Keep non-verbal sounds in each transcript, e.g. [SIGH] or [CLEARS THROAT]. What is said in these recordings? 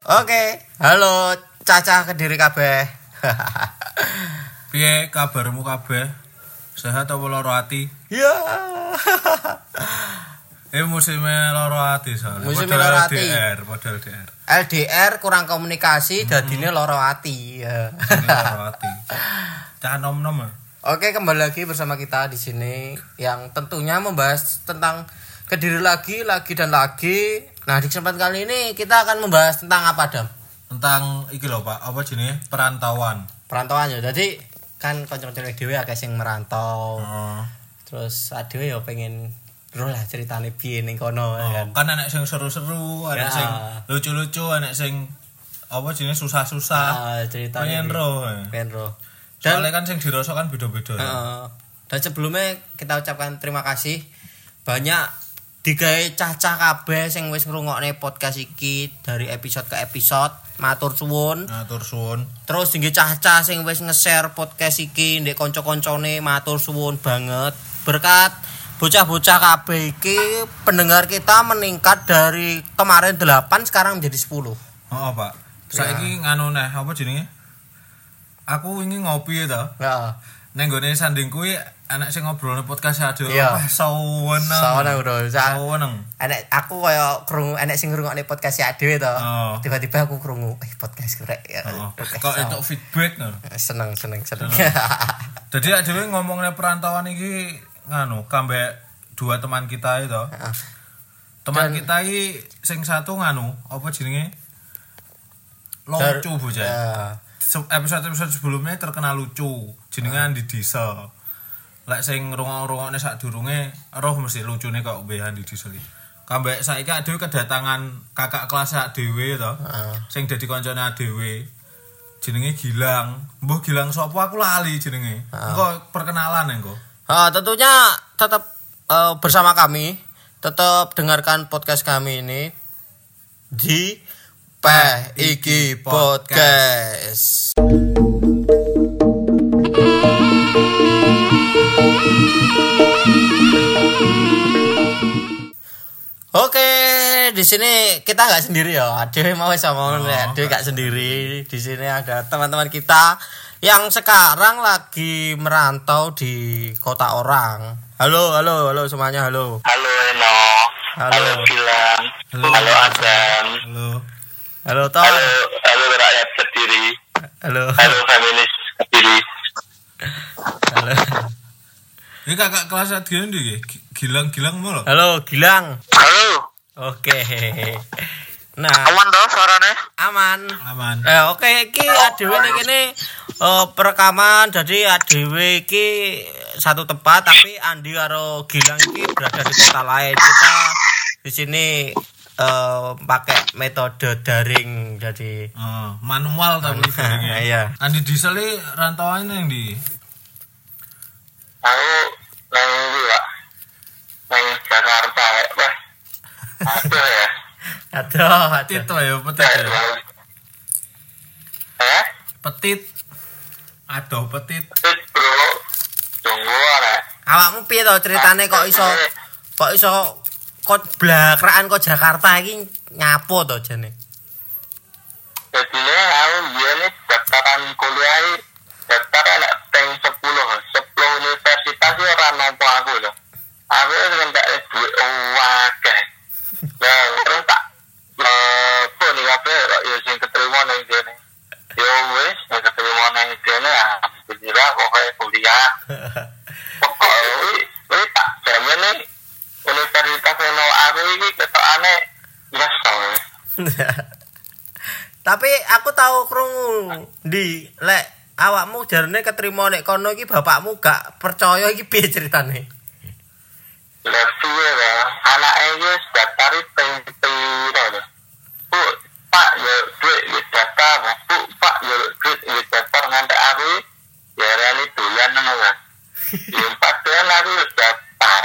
Oke, halo Caca Kediri kabeh. [LAUGHS] Piye kabarmu kabeh? Sehat apa lara ati? ya. [LAUGHS] Eh musimnya lara ati soalnya. Musimnya lara ati. LDR, model LDR. LDR kurang komunikasi dadine loro ati. Ya. Ini lara [LAUGHS] ati. Cah nom-nom ya? Oke, kembali lagi bersama kita di sini yang tentunya membahas tentang Kediri lagi, lagi dan lagi. Nah, di kesempatan kali ini kita akan membahas tentang apa, Dam? Tentang iki lho Pak, apa jenenge? Perantauan. Perantauan ya. Jadi kan kanca-kanca dhewe akeh sing merantau. Oh. Terus adewe ya pengen roh lah ceritane piye ning kono ya Oh, kan. kan anak sing seru-seru, anak Ya. sing lucu-lucu, anak sing apa jenenge susah-susah. Ah, ceritane Pengen roh. ya. Pengen roh. Dan Soalnya kan sing dirasa kan beda-beda. ya. Heeh. dan sebelumnya kita ucapkan terima kasih banyak digawe cacah kabeh sing wis ngrungokne podcast iki dari episode ke episode. Matur suwun. Ngatur suwun. Terus tinggi cacah sing wis nge-share podcast iki ndek kanca-kancane matur suwun banget. Berkat bocah-bocah kabeh iki pendengar kita meningkat dari kemarin 8 sekarang menjadi 10. Oh, Pak. Saiki nganu neh, apa jenenge? Aku ingin ngopi ya Ya. Neng gone sanding kuwi anak sing ngobrol podcast aduh. Iya. Saweneng. Saweneng, Bro. Sa- Saweneng. Enek aku kaya krungu enek sing ngrungokne podcast ya dhewe to. Oh. Tiba-tiba aku krungu, eh podcast kurek ya. Oh, kok itu feedback no. seneng seneng seneng. [LAUGHS] Jadi dhewe ngomongnya perantauan iki nganu kambe dua teman kita itu. Heeh. Teman Dan- kita iki sing satu nganu, apa jenenge? Lucu bocah. Ya. Se- Episode-episode sebelumnya terkenal lucu. Jenenge Andi Diesel. Lek sing rungok-rungokne sak durunge roh mesti lucune kok mbeh Andi Diesel iki. Kambek saiki adewe kedatangan kakak kelas sak dhewe to. Heeh. sing dadi kancane dhewe jenenge Gilang mbuh Gilang sapa aku lali jenenge engko perkenalan engko Ah, tentunya tetap eh, bersama kami, tetap dengarkan podcast kami ini di Peh Iki Podcast. Oke, di sini kita nggak sendiri ya. Ade mau sama Oh, ya. Ade nggak sendiri. Di sini ada teman-teman kita yang sekarang lagi merantau di kota orang. Halo, halo, halo semuanya, halo. Halo Eno. Halo. Halo Gilang. Halo. Halo, Adam. halo Halo, Ton. Halo, halo rakyat Kediri. Halo. Halo feminis Kediri. Halo. ini kakak kelas iki? Gi- Gilang Gilang mau Halo, Gilang. Halo. Oke. Nah, Aman toh suaranya? aman. aman Eh, oke iki adewe ning kene eh, perekaman jadi adewe iki satu tempat tapi Andi karo Gilang iki berada di kota lain. Kita di sini eh, pakai metode daring jadi Oh, manual tapi barengnya [LAUGHS] Iya. Andi Diesel iki rantauan yang di Aku neng ini Jakarta ya. Wah. Aduh ya. aduh, petit ya petit ya. Eh? petit aduh petit Tit bro. Tunggu ya. Awakmu piye to ceritane kok iso kok iso kok blakraan kok Jakarta iki nyapo to jane? Jadi ini aku dia nih daftaran kuliah daftar anak tank 10 10 universitas ya orang nampu aku loh aku dengan tak duit wakeh nah terus tak apa nih apa kok ya sing keterima nang sini ya wis sing keterima nang sini alhamdulillah pokoknya kuliah. Pokoknya wi wi tak jamin nih universitas yang aku ini ketokane nyesel. [LAUGHS] Tapi aku tahu krungu. Di lek awakmu jarene keterima nek kono iki bapakmu gak percaya iki piye ceritane? Lah suwe lah, anake wis daftar ping piro. Bu, Pak ya duit wis daftar, Bu, Pak ya duit wis daftar nganti aku ya rani dolan ngono kan. [LAUGHS] Ya padahal aku wis daftar.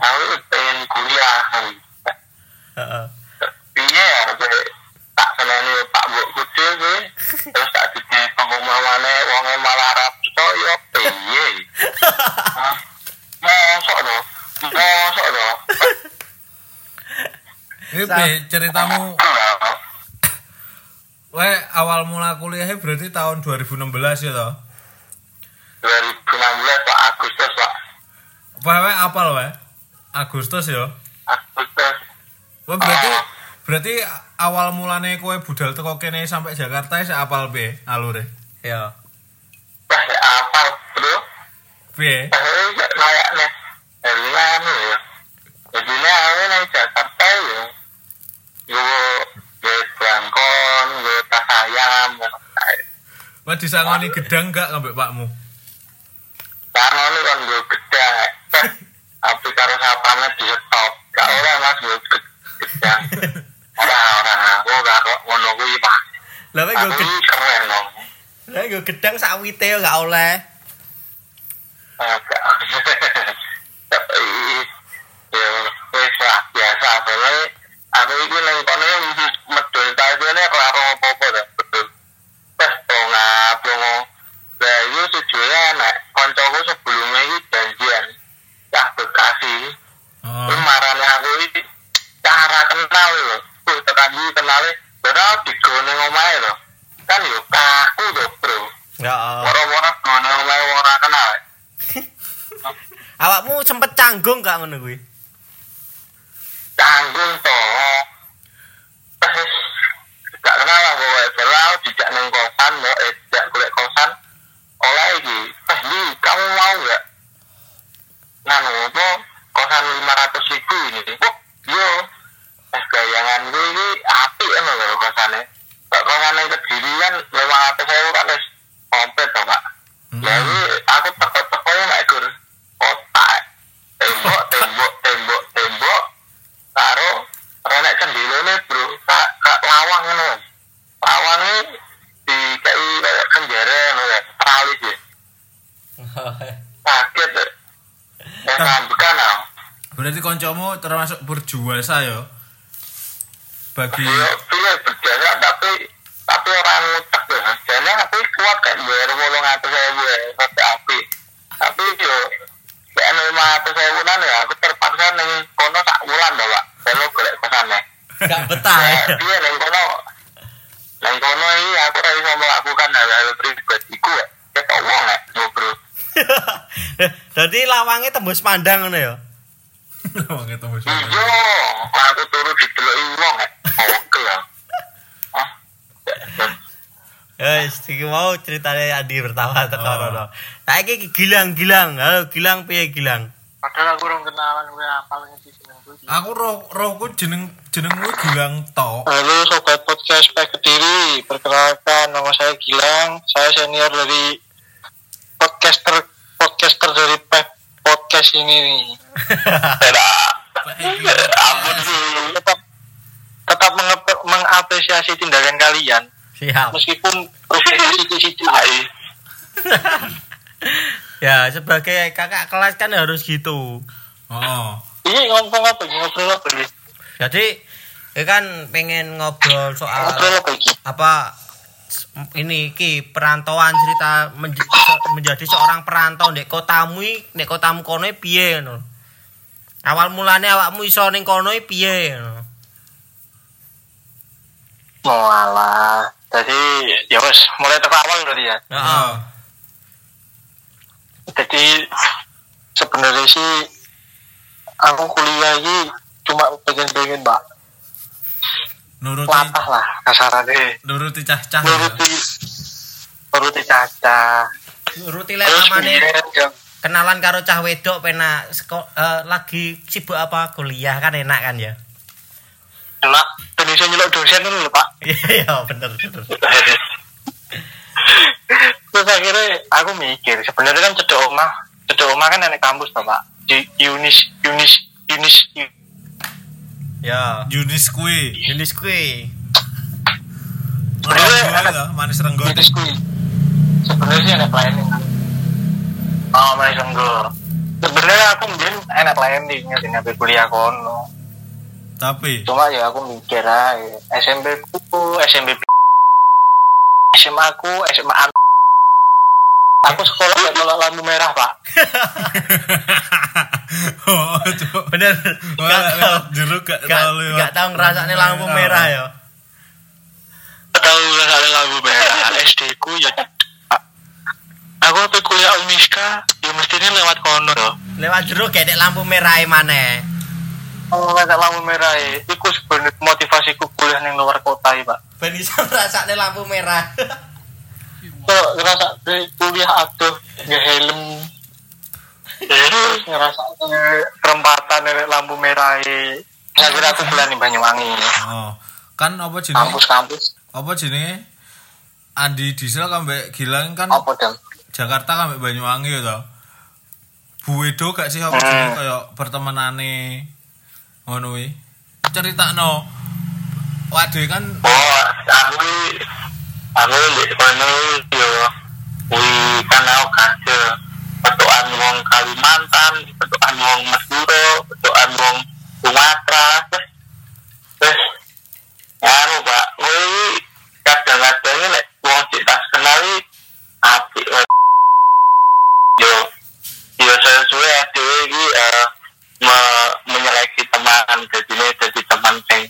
Aku pengen kuliah. Heeh. Piye arep tak seneni Pak Bu Kudu. [LAUGHS] Terus tak dadi pengumumanane wonge malah ya piye. Hah? Mosok lho. Mosok lho. Piye ceritamu Wae awal mula kuliahnya berarti tahun 2016 ya toh? 2016 Pak Agustus Pak Wae wae apal wae? Agustus ya. Agustus Wah berarti berarti awal mulane kowe budal teko kene sampai Jakarta wis apal piye alure? Ya. Wah ya apa bro Piye? Eh kayak nih Helian ya Jadinya aku nih Jakarta ya Gue Gue belangkon Gue tas ayam Wah disangoni gedang gak ngambek pakmu? Ini kan gue gede Tapi karo sapane di stop Gak oleh mas gue gedang. Orang-orang aku gak kok ngono kuwi pak Lah gue dong lah gue gedang sak wite gak oleh. agak tapi ya wis lah biasa soalnya aku iki nang kono medul tajene ora ora apa-apa dah betul wes ngap lungo lah iki sejule nek kancaku sebelumnya iki janjian cah Bekasi Oh. Terus marane aku iki cara kenal lho tuh tekan iki kenale padahal digone omahe lho kan yo kaku to bro Ya. ora-ora gone omahe ora kenal Awakmu sempet gak ngono kuwi? tanggung to terus gak kenal aku wae belau dijak nang kosan mau eh dijak golek kosan oleh iki eh li kamu mau gak nganu apa kosan lima ratus ribu ini oh yo eh gayangan gue ini api emang lho kosannya kok kosan yang kedirian lima ratus ribu kan wis komplit to pak jadi aku teko-tekonya nek gur kotak tembok tembok tembok tembok karo renek cendilone bro kak kak lawang ngono lawange di kayak kayak kenjara ngono ya teralis ya kaget ya ya sambukan ah Berarti koncomu termasuk berjual saya. Bagi yo pilih berjaya tapi tapi orang ngutak ya jadi aku kuat kayak bayar bolong atas saya gue tapi api tapi yo kayak lima atas saya bulan ya aku terpaksa neng kono tak bulan dah pak kalau golek kosannya Gak betah ya. Iya, nang kono. Nang kono iki aku ora iso melakukan hal-hal pribadiku ya. Ketok wong ya, yo bro. [LAUGHS] Jadi lawange tembus pandang ngono ya. Wong itu wis. Iya, aku turu dideloki wong ya. Oke lah. Ah. Ya, iki mau ceritane Adi pertama teko Oh. rono. Saiki Gilang, Gilang. Halo, Gilang piye Gilang? Padahal aku urung kenalan kowe apal ngerti jenengku. Aku roh rohku jeneng jenengmu Gilang tok. Halo sobat podcast Pak Kediri, perkenalkan nama saya Gilang, saya senior dari podcaster podcaster dari Pep podcast ini [LAUGHS] nih. Ampun. Tetap tetap mengapresiasi tindakan kalian Siap. meskipun situ-situ. [LAUGHS] Ya, sebagai kakak kelas kan harus gitu. Oh. Ini ngomong apa? Ngobrol apa? Jadi, ya kan pengen ngobrol soal Ngobrol apa ini? apa ini ki perantauan cerita menjadi seorang perantau di kotamu nek kotamu kono piye ngono. Awal mulane awakmu iso ning kono piye ngono. Oh alah. Jadi ya wes mulai teko awal berarti ya. Heeh. jadi sebenarnya sih aku kuliah ini cuma pengen-pengen mbak Nuruti latah lah kasarannya nuruti cah-cah. ya. nuruti nuruti caca Terus amane kenalan karo cah wedok pena seko- eh, lagi sibuk apa kuliah kan enak kan ya. enak Indonesia nyelok dosen dulu lho pak [LAUGHS] Iya, iya bener bener. [LAUGHS] terus akhirnya aku mikir sebenarnya kan cedok omah cedok omah kan enak kampus toh pak di Yunis Yunis Yunis Ya. Yunis kue. Renggo ya, manis renggo. Yunis kui sebenarnya sih enak planning oh manis enggak sebenarnya aku mungkin enak planning ya ngambil kuliah kono Tapi cuma ya aku mikir aja SMP ku SMP SMA ku SMA aku sekolah gak tolak lampu merah pak [LAUGHS] oh, coba. Bener. Gak tau. jeruk gak Gak, terlalu gak tau ngerasakne lampu merah ya. tahu gak lampu merah SD ku ya aku apa kuliah Uniska ya mestinya lewat kono loh Lewat jero gedek lampu merah mana? Oh, ada lampu merah ya. Iku sebenarnya motivasiku kuliah ning luar kota ya, Pak. Ben iso lampu merah. Kok ngerasa di kuliah aduh nggak helm. Terus ngerasa perempatan dari lampu merah ya. Kira aku kuliah ning Banyuwangi. Oh. Kan apa jenenge? Kampus-kampus. Apa jenenge? Andi Diesel kambek Gilang kan Apa? Jakarta kambek Banyuwangi ya. Bu Edo gak sih apa Hmm. jenenge kaya pertemanane ngono kuwi. Critakno. Waduh kan Oh, aku aku di kono yo kuwi kan aku kace petuan wong Kalimantan, petuan wong Madura, petuan wong Sumatera. Terus terus anu Pak, kuwi kadang-kadang nek wong sik tas kenali apik wae. yo yo sesuai dhewe iki eh, me- menyeleksi teman jadi jadi teman sing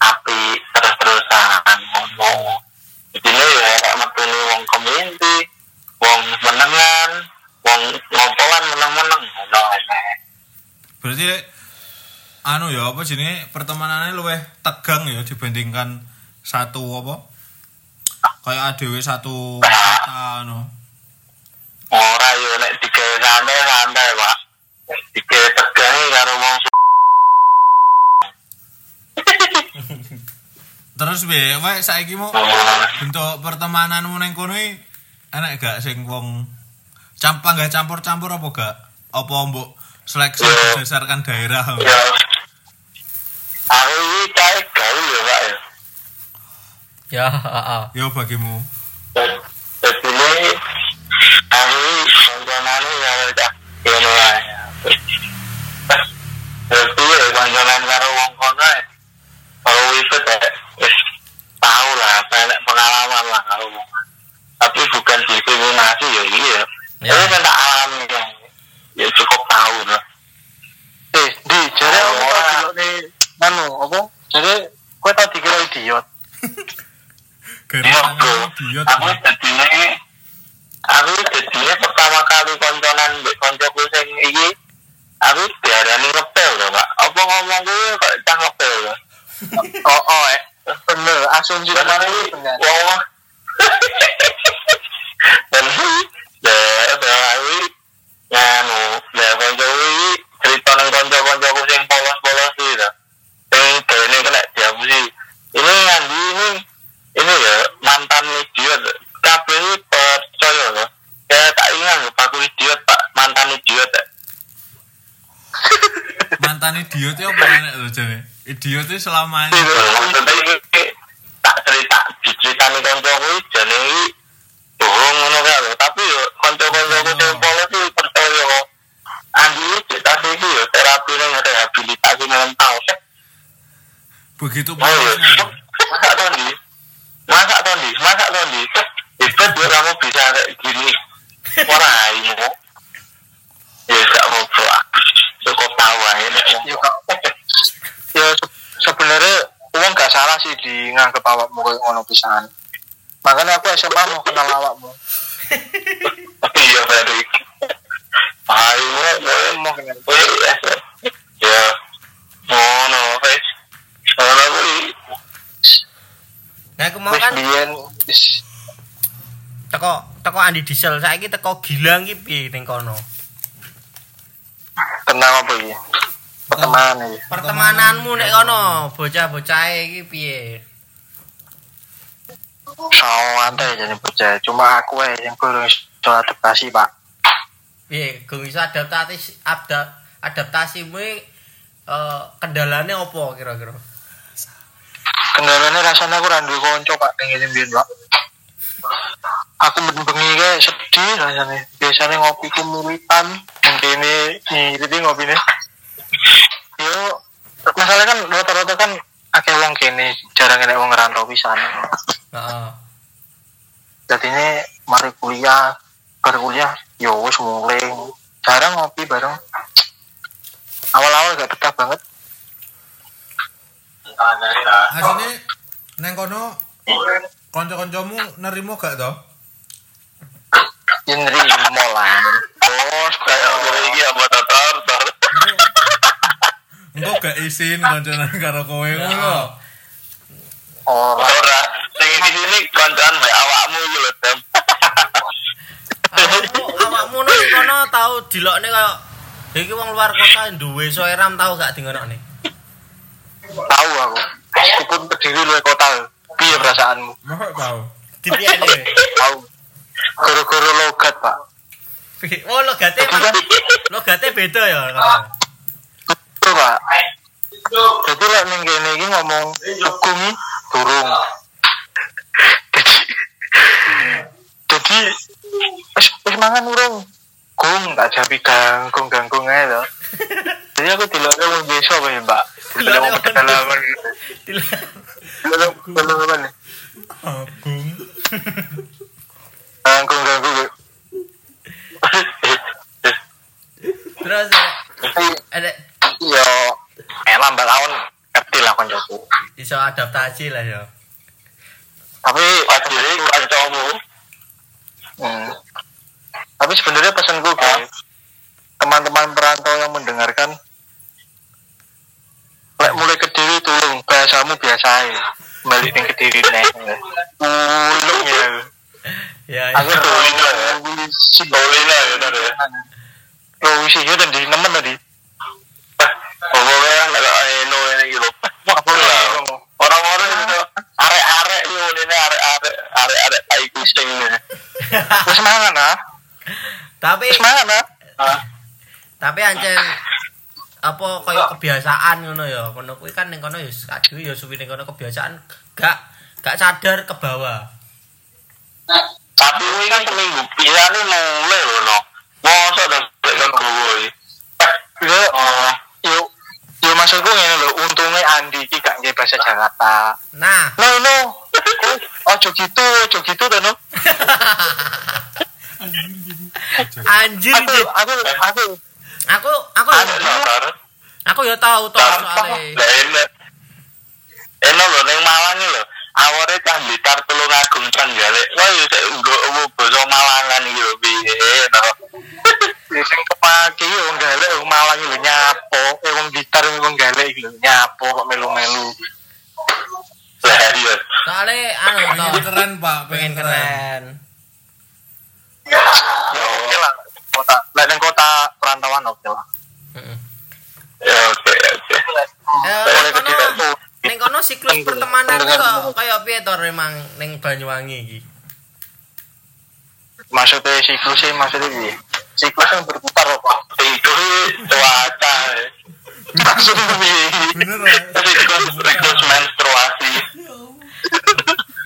api terus-terusan ngono. Jadi ya kayak metune wong community, wong menengan, wong ngompolan meneng-meneng ngono ae. berarti anu ya pertemanannya luwih tegang ya dibandingkan satu apa? Kayak ADW satu kota anu. Ora yo nek digawe santai-santai, Pak. Digawe tegangi karo wong [LAUGHS] Terus piye? Wae saiki Sumatera. bentuk pertemananmu ning kono enak gak sing wong campur gak campur-campur apa gak? Apa mbok seleksi berdasarkan daerah? Ya. Aku iki kae gawe ya, Pak ya. Ya. Yo bagimu. Jadi ini aku konconane ya udah kene ae. Jadi ya konconan karo wong kono ya. Kalau wifat ya wis tahu lah banyak pengalaman lah karo wong. Tapi bukan diskriminasi ya iya. Ya. Tapi kan tak alami ya. Ya cukup tahu lah. Eh, di jadi Oh, aku tau ora. dulu nih anu apa? Jadi kowe tau dikira idiot. Garis Iya, tangan bro. idiot. Aku jadinya aku jadinya pertama kali konconan mbek koncoku sing iki aku diarani ngepel lho, Pak. Apa ngomong kuwi kok cah ngepel lho. Oh, oh, eh. Bener, asumsi Dan kemarin aku itu bener. wong Dan ya aku nganu, ya koncoku iki cerita nang konco-koncoku sing polos-polos iki lho. Sing dene kena diapusi. Ini Andi ini ini ya mantan idiot. Kabeh iki percaya lho. Ya tak ingat lho, aku idiot Pak, mantan idiot. ya. Mantan idiot ya apa enak lho Idiot itu selamanya. maksudnya ini tak cerita diceritani koncoku iki jane iki bohong ngono kae lho tapi yo kanca-kancaku sing polos iki percaya kok Andi cerita iki yo terapi nang rehabilitasi mental Begitu Oh iya, polosnya. masak tondi, masak tondi, masak tondi. Hebat ya kamu bisa kayak gini. Orang ayu. Ya gak mau Cukup tahu aja. Ya, Kak. Ya se- sebenarnya uang gak salah sih di nganggep awakmu kayak ngono pisan. Makanya aku SMA mau kenal awakmu. [LAUGHS] Tapi ya Ferry. Ayo. Mau kenal. Wes, ya. Ngono, wes. Ngono kuwi. Nah, aku mau kan teko teko Andi Diesel saiki teko Gilang iki piye ning kono? tenang apa iki? Pertemanan iki. Pertemananmu nek kono, bocah-bocahe iki piye? Santai jadi bocah. Cuma aku ae yang kurang iso adaptasi, Pak. Piye, gung iso adaptasi adap, adaptasimu iki, eh kendalane apa kira-kira? Kendalanya rasanya aku randu konco, Pak, ning ngene mbiyen, Pak. Aku bengi kayak sedih rasanya. Biasanya ngopi ku muritan, ini ngiriti ngopi nih. Yo, masalah kan rata-rata kan akeh wong kene jarang enek wong ngerantau pisan. Heeh. Jadi ini mari kuliah, bar kuliah, yo wis mulai jarang ngopi bareng. Awal-awal gak betah banget. Asine neng kono Kanca-kancamu nerimo gak to? Ya nerimo lah. Bos, Kayak gue iki apa tar. Engko gak izin kancanan [LAUGHS] karo kowe ngono. ora. Ora, sing di sini koncoan mbak awakmu iki lho, Dem. Awakmu nang kono tau dilokne kaya iki wong luar kota duwe soeram tau gak dingonokne. Tahu aku. Meskipun kediri luwe kota. Piye perasaanmu? Mosok tau. Dipiyane. Tahu. Goro-goro logat, Pak. Oh kan logate beda ya. Betul, Pak. Jadi lek ning kene iki ngomong hukum iki durung. Jadi Jadi wis wis mangan urung. Gung tak jabi ganggung ganggung ae to. Jadi aku dilokne wong biasa apa ya, Mbak? Dilokne wong pedalaman. Dilokne pedalaman. Agung. Ganggung ganggung. Terus Tapi ada yo elang mbak lawan ngerti lah koncoku. iso adaptasi lah ya. Tapi Padahal kancamu Hmm. Tapi sebenarnya pesanku guys, teman-teman perantau yang mendengarkan, lek mulai ke diri tolong bahasamu biasa ya, balik ke diri nih. Ulung ya. Ya. Aku ya. tuh Bolina ya tar ya. Lo sih ya dan di nemen tadi. Pokoknya nek eno ini gitu. Apa ya? Orang-orang itu arek-arek yo ini arek-arek arek-arek tai kucing. Wis mangan ah. Tapi Wis mangan ah. tapi ancen apa kaya kebiasaan ngono ya. Kono kuwi kan ning kono ya kadhe ya suwi ning kono kebiasaan gak gak sadar ke bawah. Tapi ini kan seminggu pisan ini mulai loh no. Masa udah balik ke gue. Yo, yo, yo maksudku ngene lho, untungnya Andi iki gak ngerti bahasa Jakarta. Nah, No, no. Ojo gitu, ojo gitu to, no. anjir Aku, Jit. aku, aku, aku aku Ada motor. Aku ya tahu to soalnya. Lah enak. Enak lho ning Malang lho. Awore cah Blitar tulung agung Trenggalek. Wah yo sik nggo opo basa Malangan iki lho piye to. sing kepake yo wong galek wong Malang lho nyapo, eh wong gitar wong galek iki lho nyapo kok melu-melu. Lah iya. Soalnya anu Pengen to keren, Pak. pengen keren. Ya oke lah. Kota, ning kota perantauan oke lah. Heeh. Ya oke oke. Eh, ning ke kono siklus Pendengar- pertemanan kok pendengar- kaya piye to emang ning Banyuwangi iki? Maksudnya siklus sih maksudnya piye? Siklus yang berputar kok. Itu cuaca. Maksudnya piye? Bener. Siklus siklus menstruasi.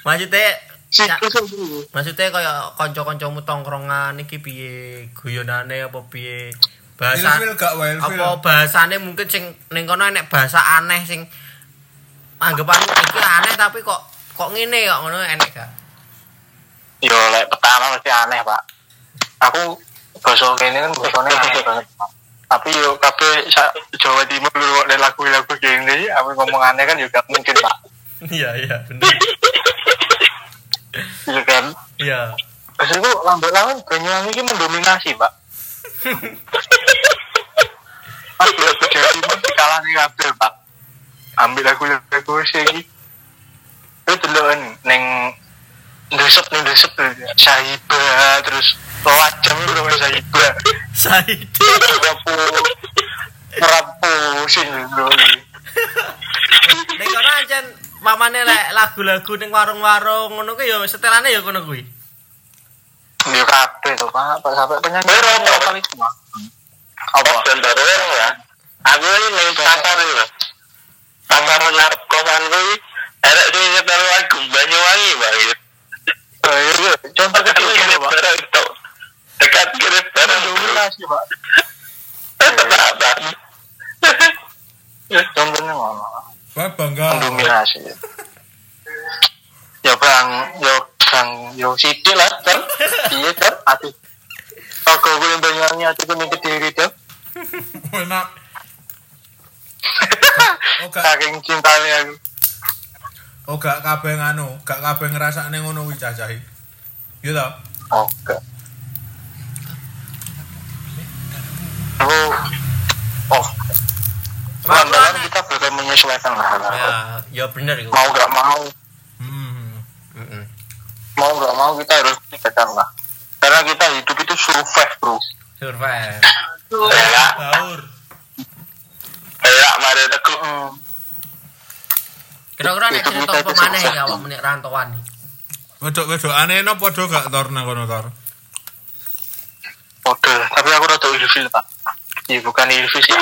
Maksudnya ya, Siklus piye? maksudnya kaya kanca-kancamu tongkrongan iki piye guyonane apa piye bahasa Ilfil gak wae, ilfil. apa bahasane mungkin sing ning kono enek bahasa aneh sing anggapanmu iki aneh tapi kok kok ngene kok ngono enek gak? Yo lek pertama mesti aneh, Pak. Aku basa kene kan basane aneh banget. Tapi yo kabeh Jawa Timur lu nek lagu-lagu gini, aku ngomong aneh kan juga mungkin, Pak. Iya iya bener. Iya kan? Iya. Maksudku lambat laun Banyuwangi ini mendominasi, Pak. Pas lagu Jawa Timur dikalahkan kabeh, Pak. Ambil lagu-lagu sih iki. Itu deloken ning ndesep ning ndesep Sahiba terus Lawajam itu namanya Sahiba. Said. Rapu rapu sing lho. Ning kono ancen mamane lek lagu-lagu ning warung-warung ngono kuwi ya setelane ya kono kuwi. Yo kabeh to, Pak. Pak sampai penyanyi Pak. kali cuma. Apa dan baru ya? Aku ini ning pasar itu. Pasar ngarep kosan kuwi ada sing nyetel lagu Banyuwangi, Pak. Eh, iya, iya. Contoh kecil ini, Pak. Dekat kiri barang itu. Dominasi, Pak. Contohnya mana? Pak bangga. Dominasi. Ya bang, yo bang, yo sidik lah, kan? Iya, kan? Ati. Aku boleh banyaknya, ati kuning kediri, kan? Enak. Oh, gak. Oh gak kabeh nganu, gak kabeh ngrasakne ngono kuwi cacahi. Iya toh? Oke. Aku oh pelan-pelan kita bakal menyesuaikan lah. Ya, ya bener iku. Mau gak mau, Hmm. Heeh. mau gak mau kita harus menyesuaikan lah. Karena kita hidup itu survive bro. Survive. Kayak Baur. kayak mari teguh. Kira-kira nek cerita apa maneh ya awak menik rantauan iki? Wedok-wedokane no padha gak tor nang kono tor. Oke, tapi aku rada ilfil pak. Iya bukan ilfil sih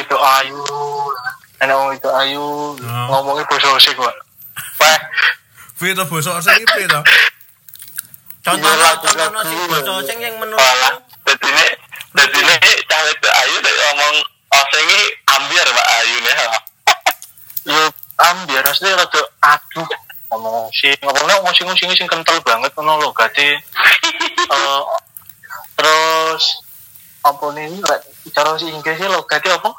itu ayu, enak ngomong itu ayu, Oh. ngomongnya bahasa Osik pak. Wah, Piye to basa sing iki piye to? Contohnya, Iya, contohnya si lagu- basa sing yang menurut dadi nek dadi nek cawe itu ayu nek ngomong osengi ambiar Pak Ayu nih. Yo ambiar asli rada aduh ngomong sih ngomongnya ngosing-ngosing sing kental banget ngono lho gati [LAUGHS] eh, terus apa nih lek cara si Inggris sih lo gati apa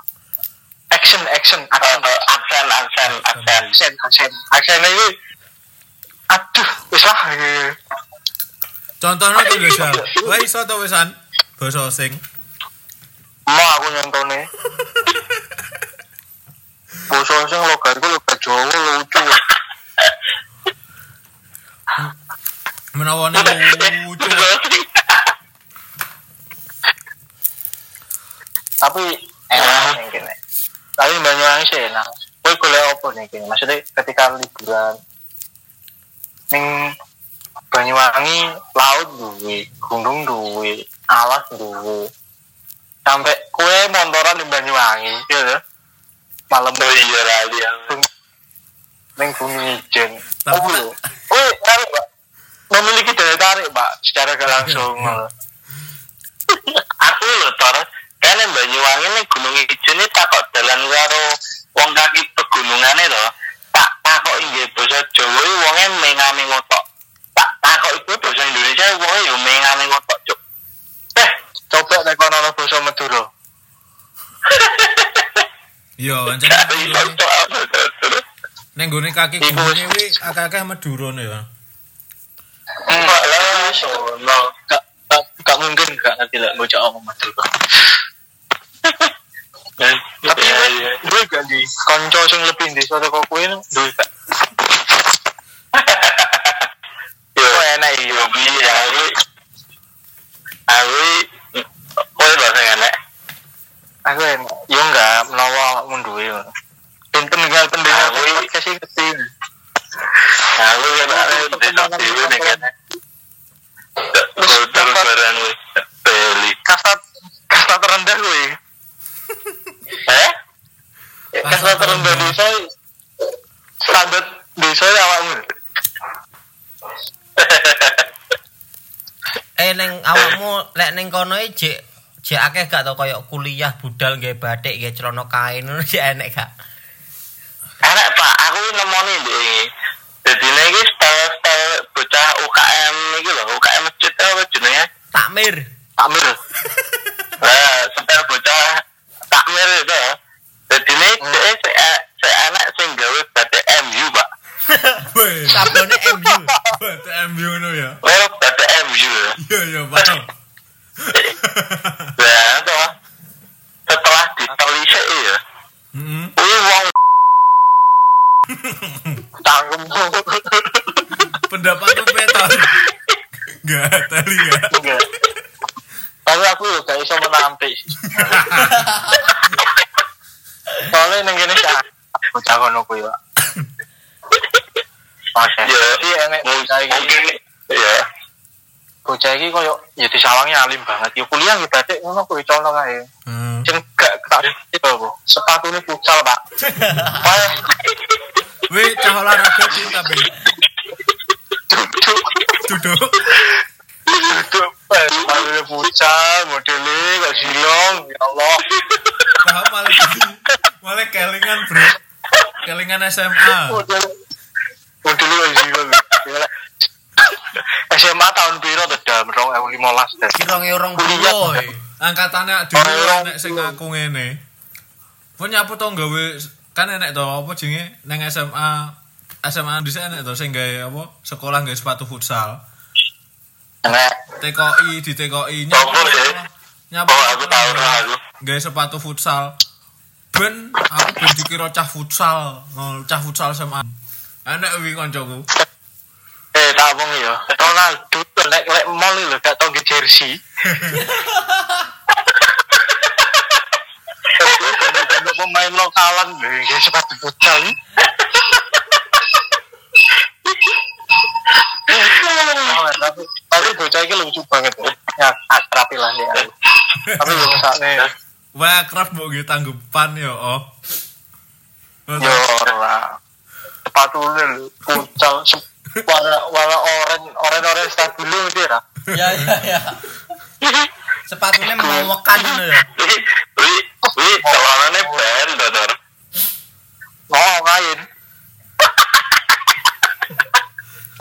action action action Aksen aksen aksen. aksen aksen aksen ini aduh wis lah eh. Contohnya tuh Desal. Wah iso to wisan basa sing. mau aku nyontone [LAUGHS] bosok sing logatku logat Jawa lucu Menawane lucu. tapi enak kene tapi Banyuwangi sih enak. Kowe golek apa nih kene maksudnya ketika liburan ning Banyuwangi laut duwe gunung duwe alas duwe. Sampai kue montoran di Banyuwangi ya lho. Malam Oh iya lali yang ning bumi ijen oh lho oh tarik pak. Memiliki daya tarik pak secara gak langsung. [LAUGHS] Aku lho tor. Kan yang Banyuwangi nih Gunung Ijen ini takut jalan karo wong kaki pegunungane lho tak takut inggih basa Jawa wonge mengame ngotok. Tak takut itu basa Indonesia wonge yo mengame ngotok cuk. Eh coba nek kono ana basa Madura [LAUGHS] Yo, ancen [LAUGHS] ning gone kaki gunungnya kuwi akeh-akeh Madura ya. Enggak lah, sono. gak gak, gak mungkin gak ngerti lah bocah omong Madura [LAUGHS] tapi Iya, gue iya. gue gak di konco sing lebih di suatu kok kue gue gak [LAUGHS] Yo, enak iya. yo. Aku kowe lho sing enek. Aku yo enggak. Menawa munduwe dan pendengar pendengar Aku ini ngerti. Aku kan ada desa dhewe nek kene. Kotor barang beli. kasta kasta terendah gue Eh? kasta terendah desa standar desa ya awakmu. [LAUGHS] Eh neng awakmu lek neng kono iki jek jek akeh gak tau koyo kuliah budal nggih batik nggih celana kain ngono jek enek gak. Enak Pak, aku nemoni ndek. Dadi nek iki style-style bocah UKM iki lho, UKM masjid apa jenenge? Takmir. Amir Lah, style bocah takmir itu. Dadi nek dhek sik anak sing gawe batik MU, Pak. Weh. Sablone MU. Bate MU ngono ya. Lho batik MU. Iya iya paham. Lah, toh. Setelah ditelisik ya, Heeh. kuwi wong tanggung Pendapatmu petor. Enggak, tali ya. enggak tapi aku yo gak iso menampik sih soalnya neng gini sih bocah kono kuwi Pak. Oke. ya Jadi enek bocah iki mungkin ya bocah iki koyo ya disawangi alim banget. Ya kuliah ya batik ngono kuwi colok ae. Hmm. Sing gak tak itu apa? Sepatune futsal, Pak. [LAUGHS] Wah, Weh, cah olahraga cinta be. duduk Duduk. duduk sepatune futsal, modelnya gak silong, ya Allah. Malah malah kelingan, Bro. Kelingan SMA. Model gak silong. Gila. SMA tahun piro tuh dalam 2015 deh. Kira orang Kuliah. puluh. Angkatannya Oh, nek sing aku ngene. Kok nyapu to gawe kan enek to apa jenenge nang SMA SMA dhisik enek to sing gawe apa sekolah gawe sepatu futsal Enak. TKI di TKI Apa nyapa Oh, aku tahu lah aku. gawe sepatu futsal ben aku ben dikira cah futsal cah futsal SMA enek wi kancaku Eh, tak omong ya. Ronaldo lek lek mall lho gak tau jersey. Pemain lokalan nge sepatu futsal. Tapi tapi bocah iki lucu banget. Ya, akrab lah ya. Tapi yo mesakne wah kerap mbok nggih tanggepan ya oh yo ora. Sepatu lho futsal warna warna oranye oranye oranye stabilo dia. Ya ya ya. Sepatunya memekan ya. Wi, wi, wi, celanane band, Dor. Oh, kain.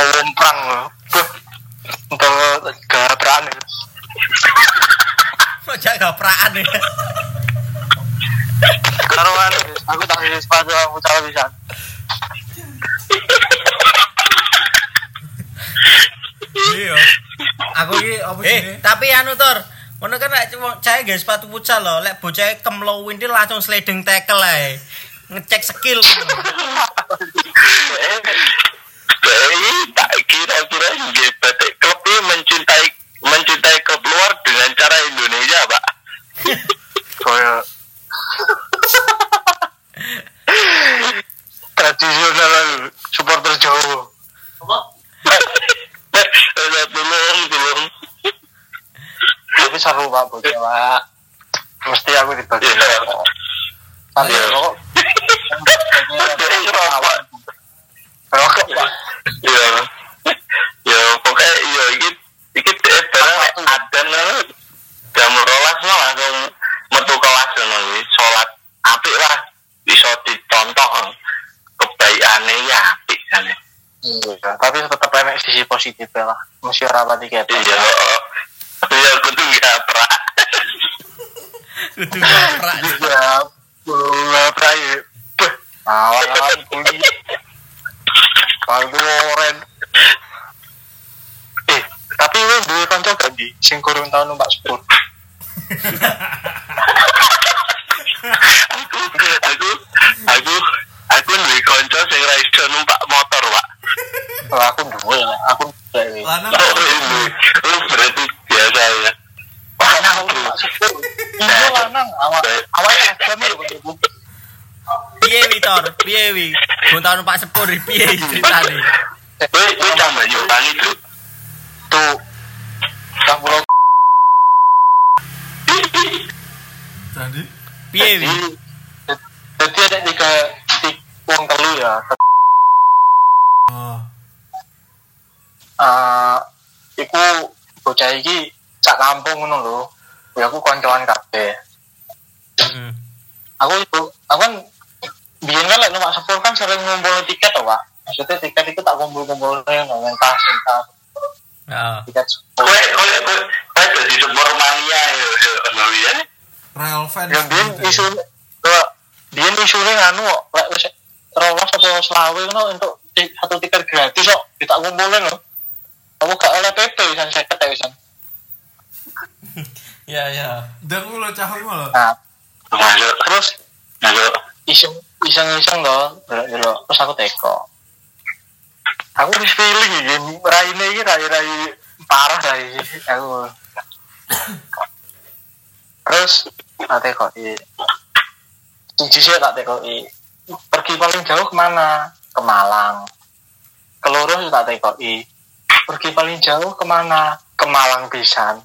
Omprang loh. Untuk gabraan. Kok jak gapraan ya. Karuan, aku tak bisa sepatu aku tahu bisa. Iya aku iki apa Eh, jenenge tapi anu Tor, ngono kan lek cuma cah guys sepatu futsal lho, lek bocah kemlo winti langsung sliding tackle ae. Ngecek skill. Jadi tak kira-kira batik klub ini mencintai mencintai klub luar dengan cara Indonesia, Pak. [LAUGHS] Kaya bocah pak. Mesti aku dibagi. Iya. Sambil Iya. rokok. Jadi rokok. Rokok pak. Ya. Ya pokoknya ya iki iki dhek barang ngono. jam 12 no langsung metu kelas ngono kuwi salat apik lah iso dicontoh kebaikane ya apik jane. Iya, tapi tetap enak sisi positif lah. Mesti ora pati ketok. Iya. Ya kudu ngaprak. Kudu gaprak. Ya, bola prai. Awal-awal kuliah. Kalau oren. Eh, tapi lu duwe kanca gak di sing kurang tau numpak sepur. aku aku aku aku duwe kanca sing ra iso numpak motor, Pak. Lah aku duwe, lah. aku lanang ini. Lu berarti biasa ya. Makanya aku numpak sepur. Iya lanang, awak awak agam lho. Piye wi Tor? Piye wi? Gon tau numpak sepur piye ceritane? Wih, wih, tambah. Tuh. Kang tadi Piye wi? Jadi ada tiga uang telu ya. oh Eh, iku bocah iki sak kampung ngono lho. Ya aku koncoan kabeh. Heeh. Aku itu, aku kan biyen kan lek numpak sepur kan sering ngumpul tiket to, Pak. Maksudnya tiket itu tak kumpul-kumpul ngomong tas, tas, Heeh. tiket sepur. Kowe kowe kowe dadi sepur mania ya ya ono ya. Real fans Yang biyen gitu ya. isu biyen isune nganu kok lek wis rolas atau selawe ngono untuk satu tiket gratis kok kita kumpulin lho. Aku gak oleh PP wisan 50 ya wisan. [LAUGHS] Ya ya. dan lu lo cahul malah Nah, terus iseng iseng iseng loh delok terus aku teko aku wis feeling iki raine iki rai rai parah rai aku [COUGHS] terus tak teko i siji sih tak teko i pergi paling jauh ke mana? Ke Malang. Keloro sih tak teko i pergi paling jauh ke mana? Ke Malang pisan.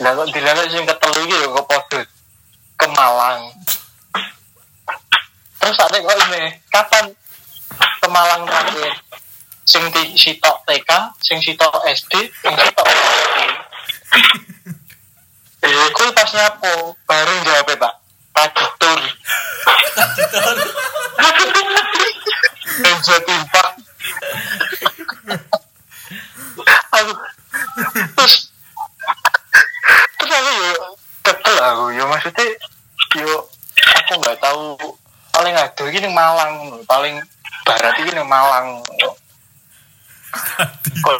Lah kok dilalek sing ketelu iki yo kok padha ke Malang. Terus tak tengok ini kapan? Ke Malang terakhir. Sing sitok TK sing sitok SD sing sitok eh kuwi pas nyapo baru jawab pak. Tadi tur Benjo timpak. Aku terus terus aku yo ketel aku yo maksudnya yo aku nggak tahu. Paling aduh gini paling barat ini Malang. Tidur.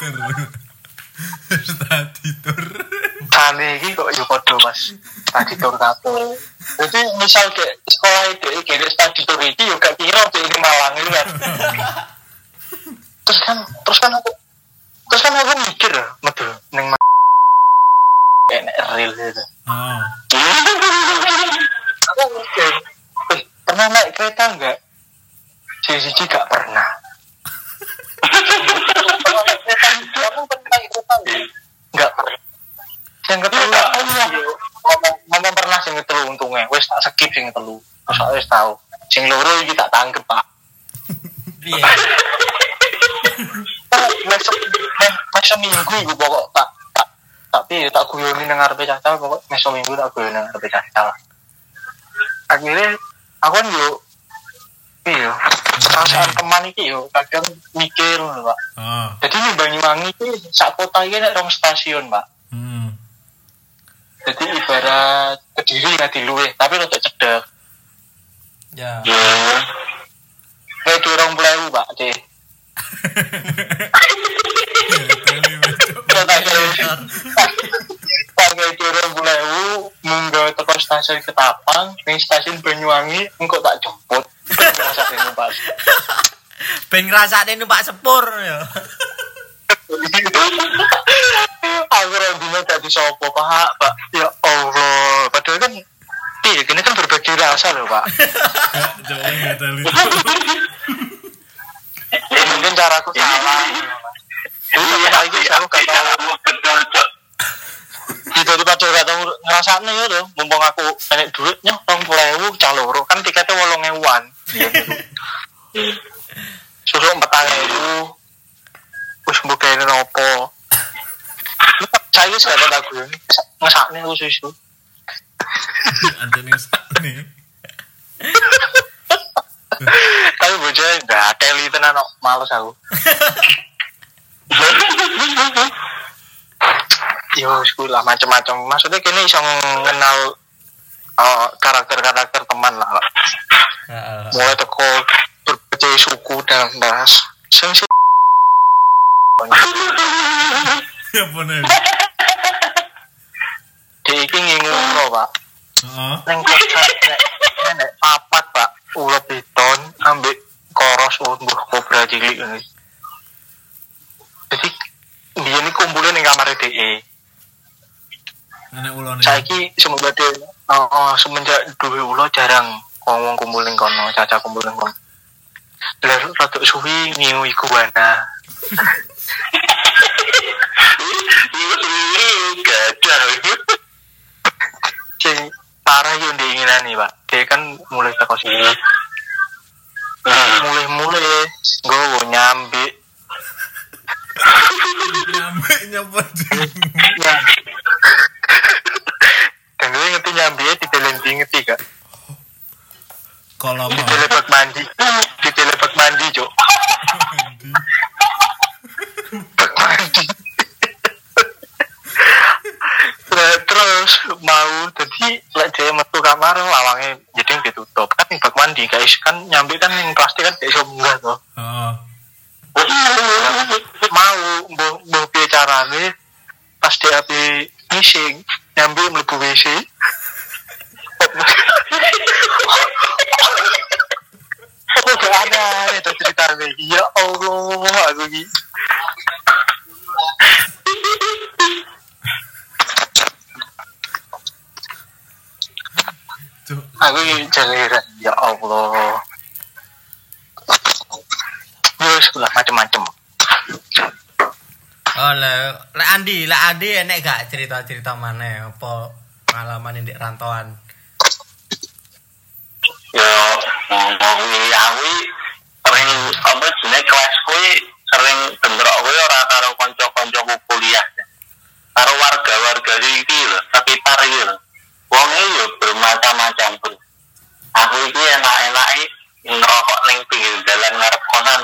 Tidur. Kali ini kok ya podo mas. Tadi tur kabeh. Jadi misal kayak sekolah itu kayak tadi tur ini ya gak kira kayak ini Malang itu kan terus kan terus kan aku terus kan aku mikir metu neng enak real gitu. Aku mikir "Eh, pernah naik kereta enggak siji gak sing terus aku wis tahu sing loro iki tak tangkep pak. Piye? mes mes mes seminggu iku pokok tak tak tapi tak guyoni nang ngarepe caca pokok mes seminggu tak guyoni nang ngarepe caca akhirnya aku kan yo iya perasaan teman iki yo kadang mikir pak. Oh. jadi nih Banyuwangi iki sak kota iki nek rong stasiun pak. Hmm. Jadi ibarat kediri nggak diluwe tapi rada cedek. Ya. kayak dua orang puluh pak deh pakai orang puluh munggah teko stasiun Ketapang ning stasiun Banyuwangi engkau tak jemput. Masa ini pak Ben ngrasakne numpak sepur ya. aku rambutnya gak disopo pak pak ya Allah padahal kan iya gini rasa loh pak. Gak, jangan gak teli. ya, mungkin caraku salah. Jadi sampai saat ini aku gak tau di pacar gak tau ngerasanya ya loh Mumpung aku banyak duitnya Orang pulau ewu caloro Kan tiketnya wolong ewuan Suruh empetang ewu. Terus buka ini nopo Saya ini segala lagu. Ini Ngesaknya aku susu Anjani nih. Tapi bojanya gak teli tenan kok males aku Yo, sekolah macam-macam. Maksudnya kini bisa mengenal uh, karakter-karakter teman lah. Heeh. Mulai teko berbagai suku dan ras. Sing si Ya bener. dia iki ngingu pak. Heeh. Neng nek papat pak. Ulo beton ambek koros umbuh kobra cilik ini. Jadi dia ini kumpulin di kamar DE. Anak ulone. Saiki semoga dia oh, oh, semenjak duwe ulo jarang ngomong kumpulin kono, caca kumpulin kono. Lah rada suwi ngiu iguana. Sing parah yang diinginan nih pak. Dia kan mulai teko sini. Mulai-mulai gue nyambi. Nyampe nyapa Ya. Dan gue ngerti nyambi di telenting ngerti gak? Kalau di mau. telebak mandi. Di telebak mandi cok mandi. Nah, terus mau jadi lek dia metu kamar lawangnya jadi ditutup. Kan bak mandi guys. Kan nyambi kan yang plastik kan kayak munggah tuh Heeh. mau mbah mbah piye carane? Pas dia api ngising nyambi mlebu WC Aku gak ada itu ceritanya Ya Allah aku ini. Aku ini jaliran Ya Allah Terus lah macem-macem Oh, le, le Andi, le Andi enek gak cerita-cerita mana apa pengalaman di rantauan? ya ngomong aku sering apa jenis kelas kuwi sering bentrok kuwi ora karo kanca-kancaku kuliah karo warga-warga iki lho sekitar iki lho wong yo bermacam-macam bro aku iki enak-enake ngerokok ning pinggir dalan ngarep kosan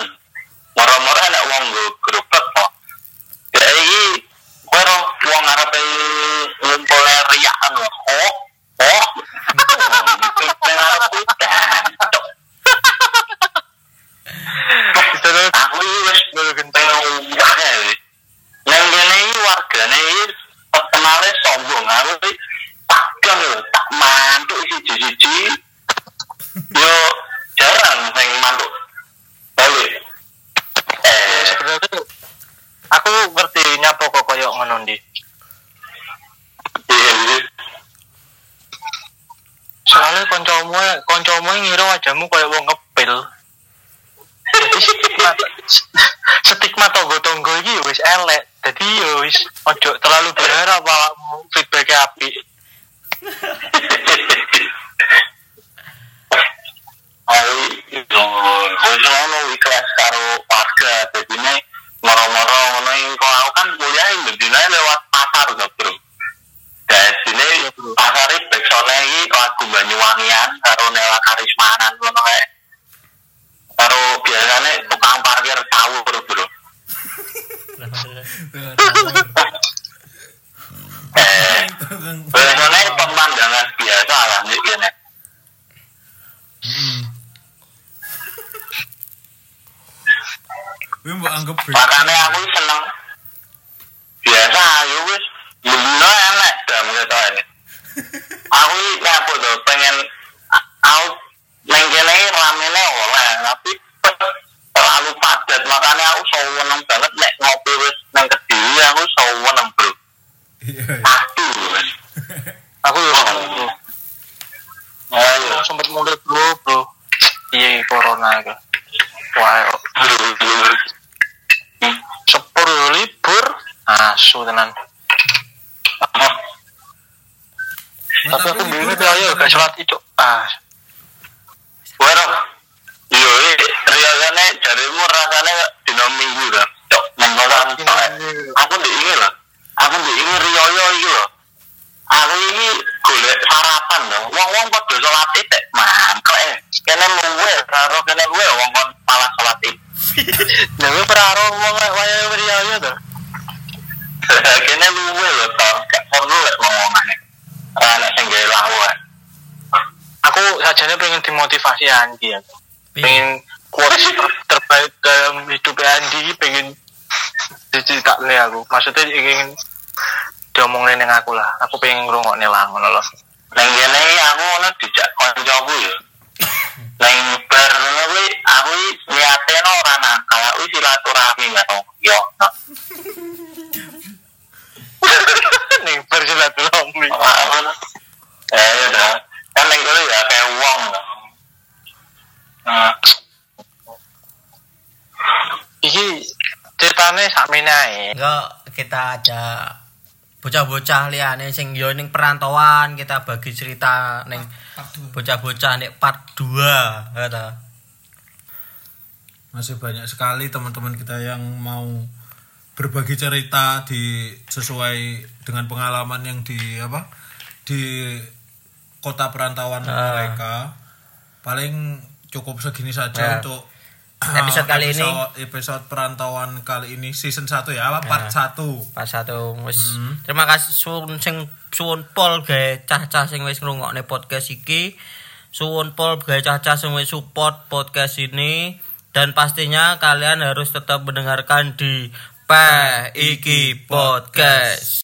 moro-moro nek wong nggo gerobak kok ya iki kowe ro wong ngarepe ngumpul riakan lho oh oh Ngarep udan. Wajahmu kayak wong ngepil. Jadi stigma stigma tonggo-tonggo iki ya wis elek. Jadi ya wis ojo terlalu berharap awakmu feedback apik. Ayo, itu, wis ngono ikhlas karo warga. Jadi ini moro-moro ngono iki kok aku kan kuliah bendina lewat pasar to, Bro. Jadi ini pasar iki backsone iki lagu Banyuwangian karo Nela Karismanan ngono kae. Karo biasane tukang parkir sawur, Bro. Eh, biasanya pemandangan biasa lah nih kene. Hmm. Kuwi mbok anggap beda. Makanya aku seneng biasa ayo wis bener enak dam gitu ini. Aku iki apa tuh pengen a- aku neng kene ramene oleh tapi terlalu padat makanya aku seneng banget nek ngopi wis nang kediri aku seneng bro. Iya. iya. Aduh wis. Aku ya Ayo. aku sempet mulut bro, bro. Iya corona itu. Wah, sepur yo libur. Asu tenan. Tapi aku bingung tuh ayo gak sholat itu. Ah, Waduh. Iya, riasane jarimu rasane dina minggu dah. Cok, mengolah aku ndek ini loh. Aku ndek ini riyoyo iki loh. Aku ini golek sarapan loh. Wong-wong padha salat id mangkok eh. Kene luwe karo kene luwe wong kon malah salat id. Dewe peraro wong waya priayo to. kene luwe loh to. Gak perlu lek ngomongane. Ora nek sing gawe lawan. Aku sajane pengen dimotivasi Andi ya. Piye? Pengen quotes terbaik dalam hidup Andi pengen diceritakan aku. Maksudnya ingin diomongin dengan aku lah. Aku pengen ngrungokne lah ngono loh. Neng kene aku ngono dijak kancaku ya. [COUGHS] Neng bar ngono kuwi aku niate no ora nakal, aku silaturahmi karo yo. no. [COUGHS] Ning bersilaturahmi. Aku eh ya dah. Kan neng ya kayak wong. Nah, Iki ceritane sakmene ae. Enggak kita aja bocah-bocah liyane sing yo ning perantauan kita bagi cerita ning bocah-bocah nek part 2 kata. Masih banyak sekali teman-teman kita yang mau berbagi cerita di sesuai dengan pengalaman yang di apa di kota perantauan Ah. mereka. Paling cukup segini saja Ya. untuk [CLEARS THROAT] Episode kali ini. episode, perantauan kali ini season 1 ya, apa part Ya. 1. Pas satu wis Hmm. terima kasih suwun sing suwun pol gawe cah-cah sing wis ngrungokne podcast iki. Suwun pol gawe cah-cah sing wis support podcast ini dan pastinya kalian harus tetap mendengarkan di Iki Podcast.